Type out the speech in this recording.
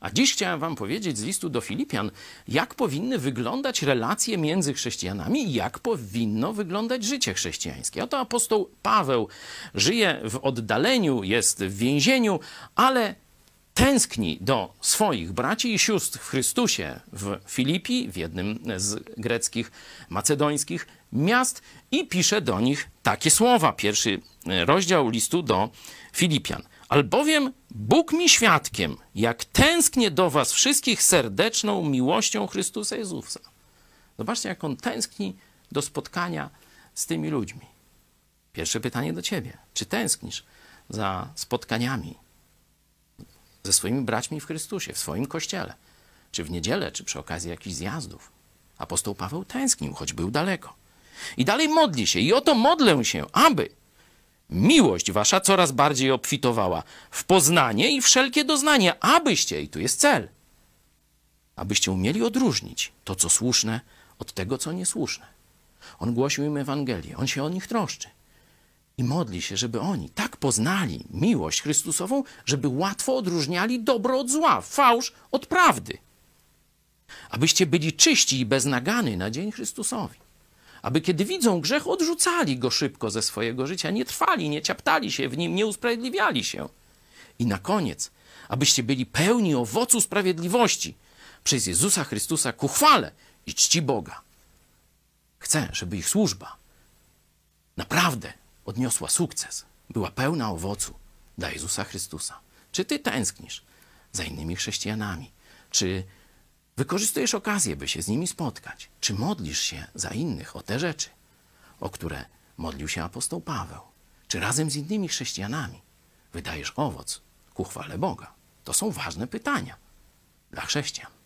A dziś chciałem Wam powiedzieć z listu do Filipian, jak powinny wyglądać relacje między chrześcijanami i jak powinno wyglądać życie chrześcijańskie. Oto apostoł Paweł żyje w oddaleniu, jest w więzieniu, ale tęskni do swoich braci i sióstr w Chrystusie w Filipi, w jednym z greckich, macedońskich miast i pisze do nich takie słowa. Pierwszy rozdział listu do Filipian. Albowiem Bóg mi świadkiem, jak tęsknię do was wszystkich serdeczną miłością Chrystusa Jezusa. Zobaczcie, jak on tęskni do spotkania z tymi ludźmi. Pierwsze pytanie do ciebie. Czy tęsknisz za spotkaniami ze swoimi braćmi w Chrystusie, w swoim kościele? Czy w niedzielę, czy przy okazji jakichś zjazdów? Apostoł Paweł tęsknił, choć był daleko. I dalej modli się. I oto modlę się, aby miłość wasza coraz bardziej obfitowała w poznanie i wszelkie doznanie, abyście, i tu jest cel, abyście umieli odróżnić to, co słuszne, od tego, co niesłuszne. On głosił im Ewangelię, on się o nich troszczy. I modli się, żeby oni tak poznali miłość Chrystusową, żeby łatwo odróżniali dobro od zła, fałsz od prawdy. Abyście byli czyści i bez nagany na dzień Chrystusowi aby kiedy widzą grzech, odrzucali go szybko ze swojego życia, nie trwali, nie ciaptali się w nim, nie usprawiedliwiali się. I na koniec, abyście byli pełni owocu sprawiedliwości przez Jezusa Chrystusa ku chwale i czci Boga. Chcę, żeby ich służba naprawdę odniosła sukces, była pełna owocu dla Jezusa Chrystusa. Czy ty tęsknisz za innymi chrześcijanami? Czy Wykorzystujesz okazję, by się z nimi spotkać. Czy modlisz się za innych o te rzeczy, o które modlił się apostoł Paweł? Czy razem z innymi chrześcijanami wydajesz owoc ku chwale Boga? To są ważne pytania dla chrześcijan.